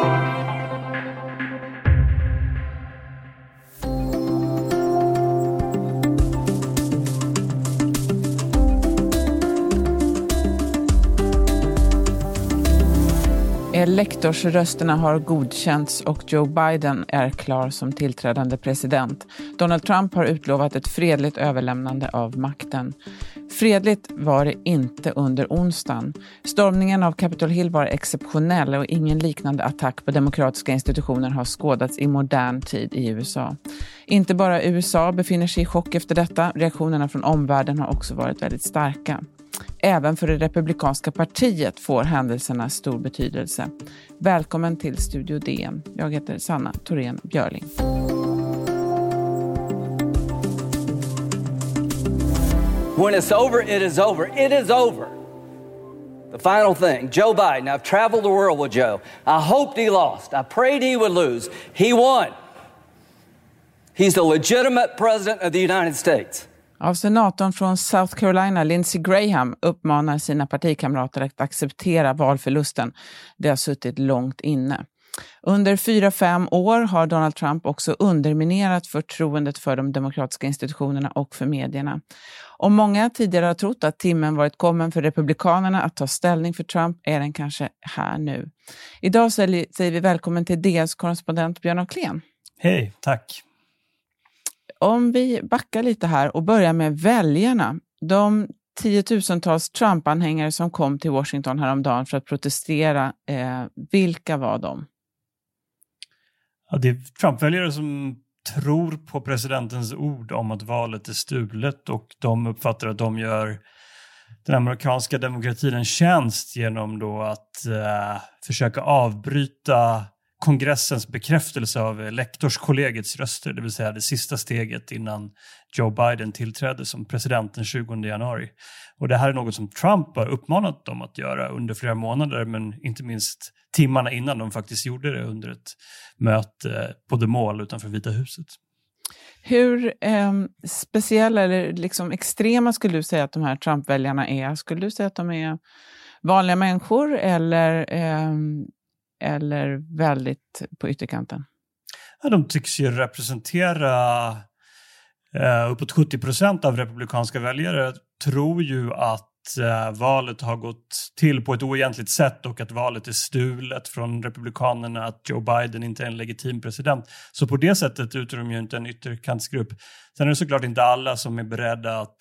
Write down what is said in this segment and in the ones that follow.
Thank you. Elektorsrösterna har godkänts och Joe Biden är klar som tillträdande president. Donald Trump har utlovat ett fredligt överlämnande av makten. Fredligt var det inte under onsdagen. Stormningen av Capitol Hill var exceptionell och ingen liknande attack på demokratiska institutioner har skådats i modern tid i USA. Inte bara USA befinner sig i chock efter detta. Reaktionerna från omvärlden har också varit väldigt starka. Även för det republikanska partiet får händelserna stor betydelse. Välkommen till Studio DN. Jag heter Sanna Thorén Björling. When it's over, it is over. It is over. The final thing Joe Biden, I've traveled the world with Joe. I hoped he lost. I prayed he would lose. He won. He's the legitimate president of the United States. Av senatorn från South Carolina, Lindsey Graham, uppmanar sina partikamrater att acceptera valförlusten. Det har suttit långt inne. Under fyra, fem år har Donald Trump också underminerat förtroendet för de demokratiska institutionerna och för medierna. Om många tidigare har trott att timmen varit kommen för Republikanerna att ta ställning för Trump är den kanske här nu. Idag säger vi välkommen till DNs korrespondent Björn Ahlén. Hej, tack. Om vi backar lite här och börjar med väljarna. De tiotusentals Trump-anhängare som kom till Washington häromdagen för att protestera, eh, vilka var de? Ja, det är Trump-väljare som tror på presidentens ord om att valet är stulet och de uppfattar att de gör den amerikanska demokratin en tjänst genom då att eh, försöka avbryta kongressens bekräftelse av eh, lektorskollegiets röster, det vill säga det sista steget innan Joe Biden tillträdde som president den 20 januari. Och det här är något som Trump har uppmanat dem att göra under flera månader, men inte minst timmarna innan de faktiskt gjorde det under ett möte på The Mall utanför Vita huset. Hur eh, speciella eller liksom extrema skulle du säga att de här Trump-väljarna är? Skulle du säga att de är vanliga människor eller eh, eller väldigt på ytterkanten? Ja, de tycks ju representera eh, uppåt 70 procent av republikanska väljare tror ju att eh, valet har gått till på ett oegentligt sätt och att valet är stulet från republikanerna, att Joe Biden inte är en legitim president. Så på det sättet utgör de ju inte en ytterkantsgrupp. Sen är det såklart inte alla som är beredda att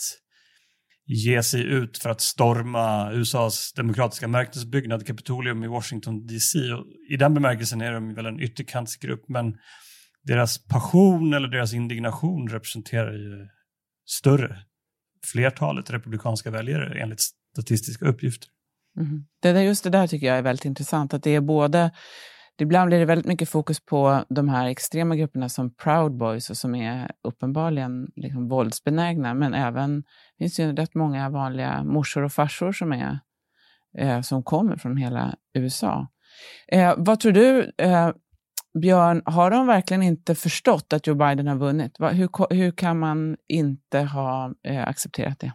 ge sig ut för att storma USAs demokratiska märkesbyggnad Capitolium i Washington DC. Och I den bemärkelsen är de väl en ytterkantsgrupp, men deras passion eller deras indignation representerar ju större flertalet republikanska väljare enligt statistiska uppgifter. Mm. Det där, just det där tycker jag är väldigt intressant, att det är både Ibland blir det väldigt mycket fokus på de här extrema grupperna som Proud Boys och som är uppenbarligen liksom våldsbenägna, men även det finns ju rätt många vanliga morsor och farsor som, är, eh, som kommer från hela USA. Eh, vad tror du, eh, Björn, har de verkligen inte förstått att Joe Biden har vunnit? Va, hur, hur kan man inte ha eh, accepterat det?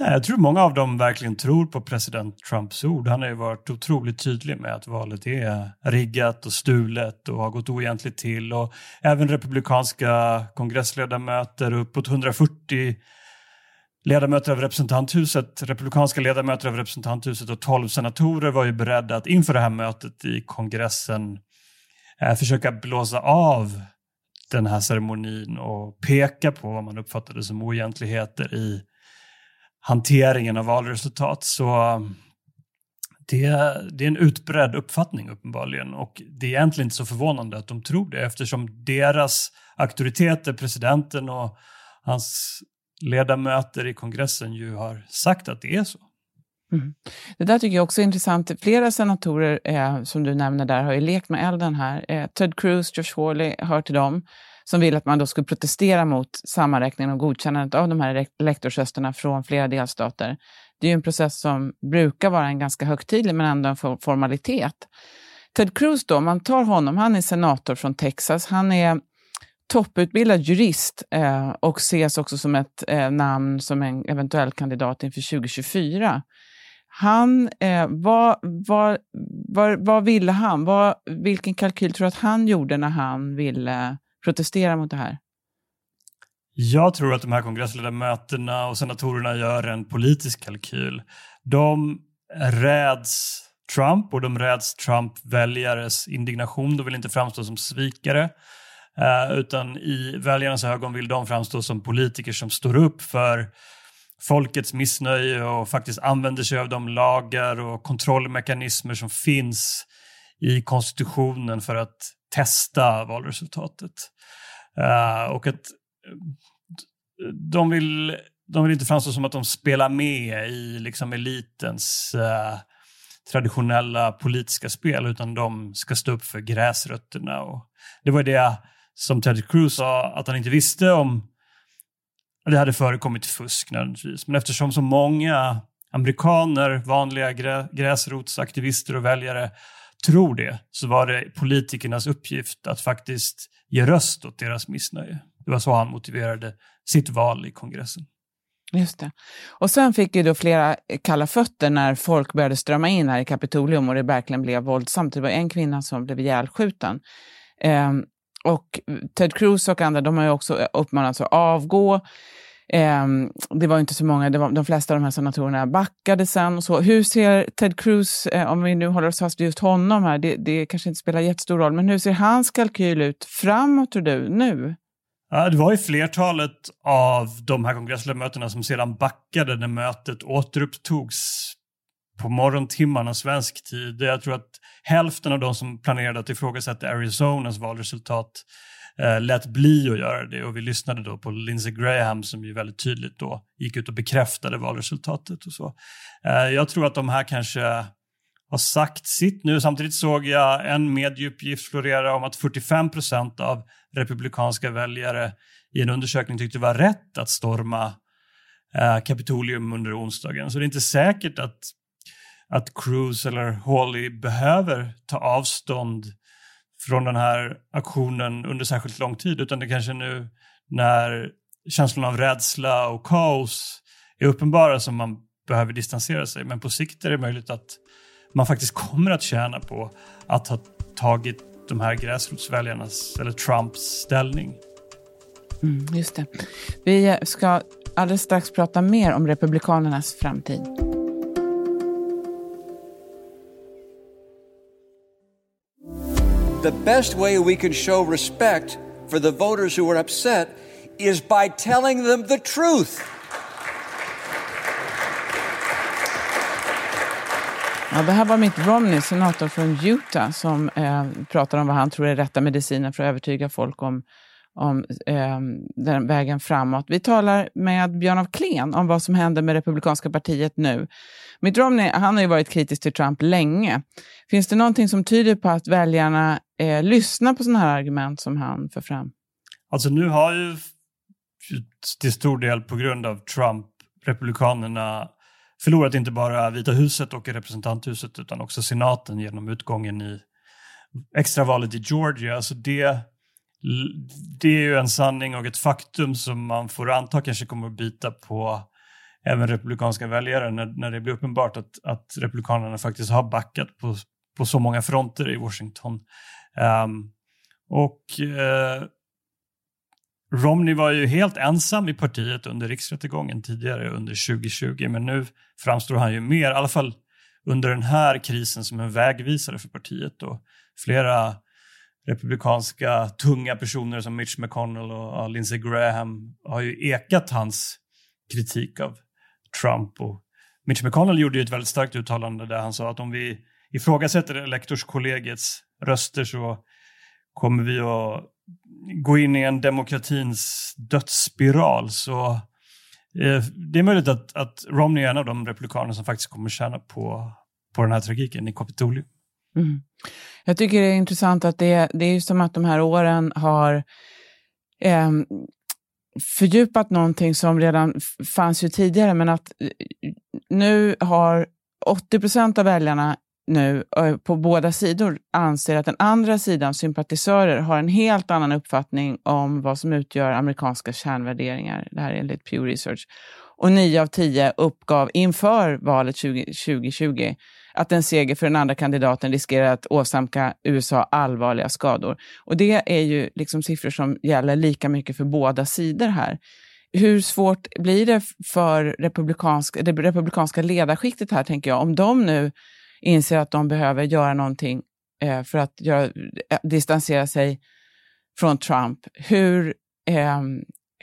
Nej, jag tror många av dem verkligen tror på president Trumps ord. Han har ju varit otroligt tydlig med att valet är riggat och stulet och har gått oegentligt till. Och även republikanska kongressledamöter, uppåt 140 ledamöter av representanthuset, republikanska ledamöter av representanthuset och 12 senatorer var ju beredda att inför det här mötet i kongressen eh, försöka blåsa av den här ceremonin och peka på vad man uppfattade som oegentligheter i hanteringen av valresultat. Så um, det, det, är en utbredd uppfattning uppenbarligen och det är egentligen inte så förvånande att de tror det eftersom deras auktoriteter, presidenten och hans ledamöter i kongressen ju har sagt att det är så. Mm. Det där tycker jag också är intressant. Flera senatorer eh, som du nämner där har ju lekt med elden här. Eh, Ted Cruz, Josh Hawley hör till dem som vill att man då skulle protestera mot sammanräkningen och godkännandet av de här elektorsrösterna från flera delstater. Det är ju en process som brukar vara en ganska högtidlig men ändå en formalitet. Ted Cruz då, om man tar honom, han är senator från Texas. Han är topputbildad jurist eh, och ses också som ett eh, namn som en eventuell kandidat inför 2024. Han, eh, vad, vad, vad, vad ville han? Vad, vilken kalkyl tror du att han gjorde när han ville protestera mot det här? Jag tror att de här kongressledamöterna och senatorerna gör en politisk kalkyl. De räds Trump och de räds Trump-väljares indignation. De vill inte framstå som svikare. Eh, utan i väljarnas ögon vill de framstå som politiker som står upp för folkets missnöje och faktiskt använder sig av de lagar och kontrollmekanismer som finns i konstitutionen för att testa valresultatet. Uh, och att eh, de vill, de vill inte framstå som att de spelar med i liksom elitens uh, traditionella politiska spel utan de ska stå upp för gräsrötterna. Och det var det som Ted Cruz sa att han inte visste om det hade förekommit fusk nödvändigtvis. Men eftersom så många amerikaner, vanliga grä, gräsrotsaktivister och väljare tror det, så var det politikernas uppgift att faktiskt ge röst åt deras missnöje. Det var så han motiverade sitt val i kongressen. Just det. Och sen fick ju då flera kalla fötter när folk började strömma in här i Kapitolium och det verkligen blev våldsamt. Det var en kvinna som blev ihjälskjuten. Eh, och Ted Cruz och andra, de har ju också uppmanats att avgå. Eh, det var inte så många, det var, de flesta av de här senatorerna backade sen. Och så. Hur ser Ted Cruz, eh, om vi nu håller oss fast vid just honom här, det, det kanske inte spelar jättestor roll, men hur ser hans kalkyl ut framåt tror du, nu? Ja, det var ju flertalet av de här kongressledamöterna som sedan backade när mötet återupptogs på morgontimmarna svensk tid. Jag tror att hälften av de som planerade att ifrågasätta Arizonas valresultat eh, lät bli att göra det och vi lyssnade då på Lindsey Graham som ju väldigt tydligt då gick ut och bekräftade valresultatet och så. Eh, jag tror att de här kanske har sagt sitt nu. Samtidigt såg jag en medieuppgift florera om att 45 procent av republikanska väljare i en undersökning tyckte det var rätt att storma eh, Kapitolium under onsdagen. Så det är inte säkert att, att Cruz eller Hawley behöver ta avstånd från den här aktionen under särskilt lång tid, utan det kanske nu när känslan av rädsla och kaos är uppenbara som man behöver distansera sig. Men på sikt är det möjligt att man faktiskt kommer att tjäna på att ha tagit de här gräsrotsväljarnas, eller Trumps ställning. Mm, just det. Vi ska alldeles strax prata mer om Republikanernas framtid. The best way we can show respect for the voters who are upset is by telling them the truth. Ja, det här var Mitt Romney, senator från Utah, som eh, pratar om vad han tror är rätta medicinen för att övertyga folk om, om eh, den vägen framåt. Vi talar med Björn af Kleen om vad som händer med Republikanska partiet nu. Mitt Romney han har ju varit kritisk till Trump länge. Finns det någonting som tyder på att väljarna eh, lyssnar på sådana här argument som han för fram? Alltså nu har ju till stor del på grund av Trump Republikanerna förlorat inte bara Vita huset och representanthuset utan också senaten genom utgången i extravalet i Georgia. Alltså det, det är ju en sanning och ett faktum som man får anta kanske kommer att bita på även republikanska väljare när, när det blir uppenbart att, att republikanerna faktiskt har backat på, på så många fronter i Washington. Um, och uh, Romney var ju helt ensam i partiet under riksrättegången tidigare under 2020, men nu framstår han ju mer, i alla fall under den här krisen, som en vägvisare för partiet. Och flera republikanska tunga personer som Mitch McConnell och Lindsey Graham har ju ekat hans kritik av Trump. Och Mitch McConnell gjorde ju ett väldigt starkt uttalande där han sa att om vi ifrågasätter elektorskollegiets röster så kommer vi att gå in i en demokratins dödsspiral. Så eh, det är möjligt att, att Romney är en av de republikaner som faktiskt kommer tjäna på, på den här tragiken i Kapitolium. Mm. Jag tycker det är intressant att det, det är som att de här åren har eh, fördjupat någonting som redan fanns ju tidigare, men att eh, nu har 80 procent av väljarna nu eh, på båda sidor anser att den andra sidan, sympatisörer, har en helt annan uppfattning om vad som utgör amerikanska kärnvärderingar. Det här är enligt Pew Research. Och nio av tio uppgav inför valet 20, 2020 att en seger för den andra kandidaten riskerar att åsamka USA allvarliga skador. Och det är ju liksom siffror som gäller lika mycket för båda sidor här. Hur svårt blir det för republikansk, det republikanska ledarskiktet här, tänker jag, om de nu inser att de behöver göra någonting eh, för att göra, eh, distansera sig från Trump. Hur, eh,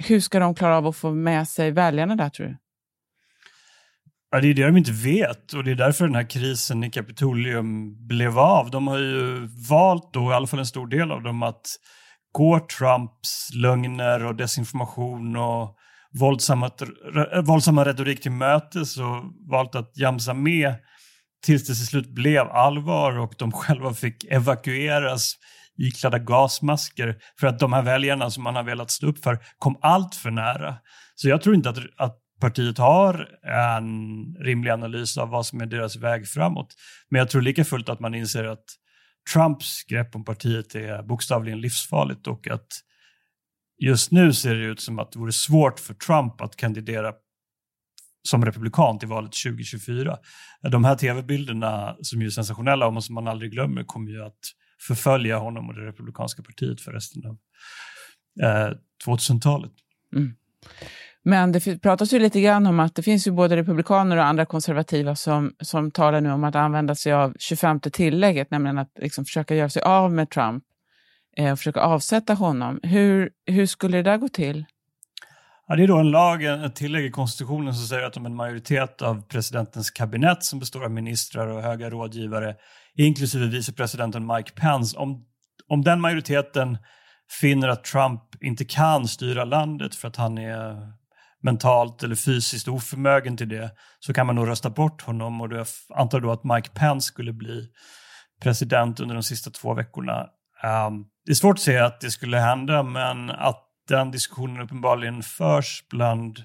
hur ska de klara av att få med sig väljarna där, tror du? Ja, det är det de inte vet och det är därför den här krisen i Kapitolium blev av. De har ju valt då, i alla fall en stor del av dem, att gå Trumps lögner och desinformation och våldsamma, eh, våldsamma retorik till mötes och valt att jamsa med tills det till slut blev allvar och de själva fick evakueras iklädda gasmasker för att de här väljarna som man har velat stå upp för kom allt för nära. Så jag tror inte att, att partiet har en rimlig analys av vad som är deras väg framåt. Men jag tror lika fullt att man inser att Trumps grepp om partiet är bokstavligen livsfarligt och att just nu ser det ut som att det vore svårt för Trump att kandidera som republikan till valet 2024. De här tv-bilderna som är sensationella och som man aldrig glömmer kommer ju att förfölja honom och det republikanska partiet för resten av eh, 2000-talet. Mm. Men det pratas ju lite grann om att det finns ju både republikaner och andra konservativa som, som talar nu om att använda sig av 25 tillägget, nämligen att liksom försöka göra sig av med Trump eh, och försöka avsätta honom. Hur, hur skulle det där gå till? Ja, det är då en lag, ett tillägg i konstitutionen som säger att om en majoritet av presidentens kabinett som består av ministrar och höga rådgivare, inklusive vicepresidenten Mike Pence, om, om den majoriteten finner att Trump inte kan styra landet för att han är mentalt eller fysiskt oförmögen till det, så kan man nog rösta bort honom och jag antar då att Mike Pence skulle bli president under de sista två veckorna. Um, det är svårt att säga att det skulle hända, men att den diskussionen uppenbarligen förs bland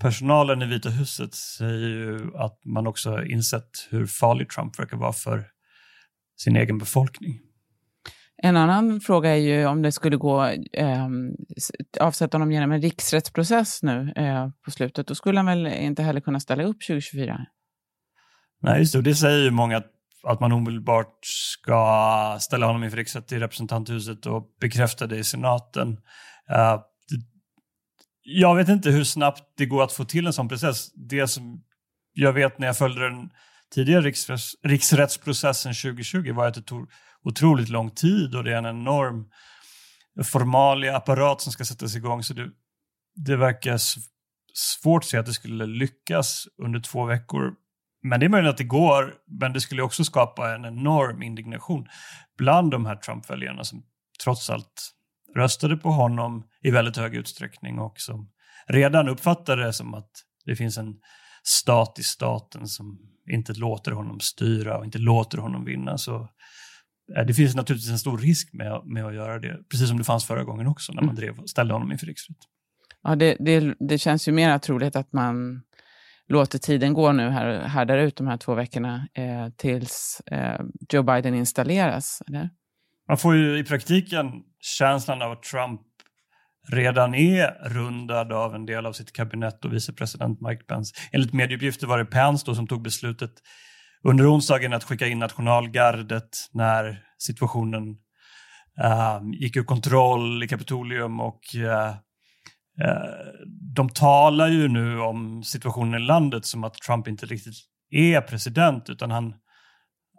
personalen i Vita huset säger ju att man också insett hur farlig Trump verkar vara för sin egen befolkning. En annan fråga är ju om det skulle gå eh, avsätta honom genom en riksrättsprocess nu eh, på slutet. Då skulle han väl inte heller kunna ställa upp 2024? Nej, just det. Det säger ju många att, att man omedelbart ska ställa honom inför riksrätt i representanthuset och bekräfta det i senaten. Uh, jag vet inte hur snabbt det går att få till en sån process. Det som jag vet när jag följde den tidigare riksrätts, riksrättsprocessen 2020 var att det tog otroligt lång tid och det är en enorm formalia apparat som ska sättas igång. Så det, det verkar svårt att se att det skulle lyckas under två veckor. Men det är möjligt att det går, men det skulle också skapa en enorm indignation bland de här Trump-väljarna som trots allt röstade på honom i väldigt hög utsträckning och som redan uppfattade det som att det finns en stat i staten som inte låter honom styra och inte låter honom vinna. Så det finns naturligtvis en stor risk med, med att göra det, precis som det fanns förra gången också när man mm. drev, ställde honom inför riksrätt. Ja, det, det, det känns ju mer troligt att man låter tiden gå nu här, härdar ut de här två veckorna eh, tills eh, Joe Biden installeras. Eller? Man får ju i praktiken känslan av att Trump redan är rundad av en del av sitt kabinett och vicepresident Mike Pence. Enligt medieuppgifter var det Pence som tog beslutet under onsdagen att skicka in nationalgardet när situationen uh, gick ur kontroll i Kapitolium och uh, de talar ju nu om situationen i landet som att Trump inte riktigt är president utan han,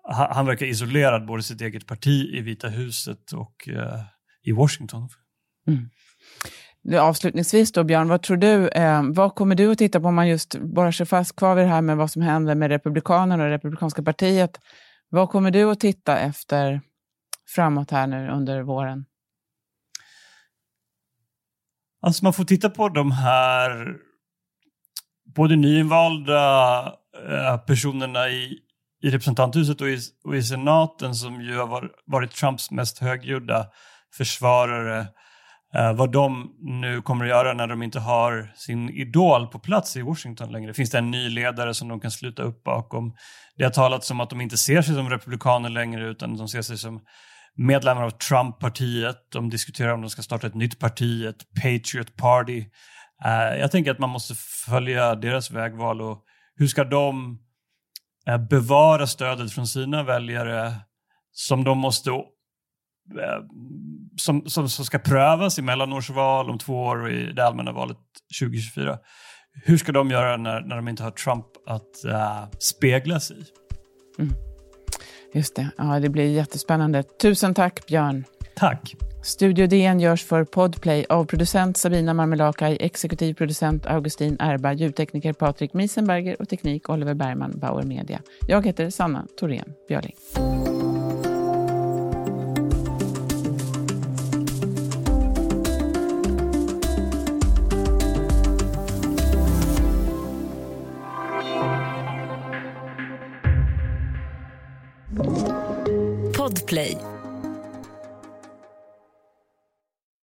han verkar isolerad både sitt eget parti i Vita huset och eh, i Washington. Mm. Avslutningsvis då, Björn, vad tror du? Eh, vad kommer du att titta på om man just borrar sig fast kvar vid det här med vad som händer med Republikanerna och det Republikanska partiet? Vad kommer du att titta efter framåt här nu under våren? Alltså man får titta på de här både nyinvalda eh, personerna i, i representanthuset och i, och i senaten som ju har varit Trumps mest högljudda försvarare Eh, vad de nu kommer att göra när de inte har sin idol på plats i Washington längre. Finns det en ny ledare som de kan sluta upp bakom? Det har talats om att de inte ser sig som republikaner längre utan de ser sig som medlemmar av Trump-partiet. De diskuterar om de ska starta ett nytt parti, ett Patriot Party. Uh, jag tänker att man måste följa deras vägval och hur ska de eh, bevara stödet från sina väljare som de måste som, som, som ska prövas i mellanårsval om två år och i det allmänna valet 2024. Hur ska de göra när, när de inte har Trump att uh, spegla sig i? Mm. Just det. Ja, det blir jättespännande. Tusen tack, Björn. Tack. Studio DN görs för Podplay av producent Sabina Marmelakai, exekutiv producent Augustin Erba, ljudtekniker Patrik Miesenberger och teknik Oliver Bergman, Bauer Media. Jag heter Sanna Thorén Björling. Podplay.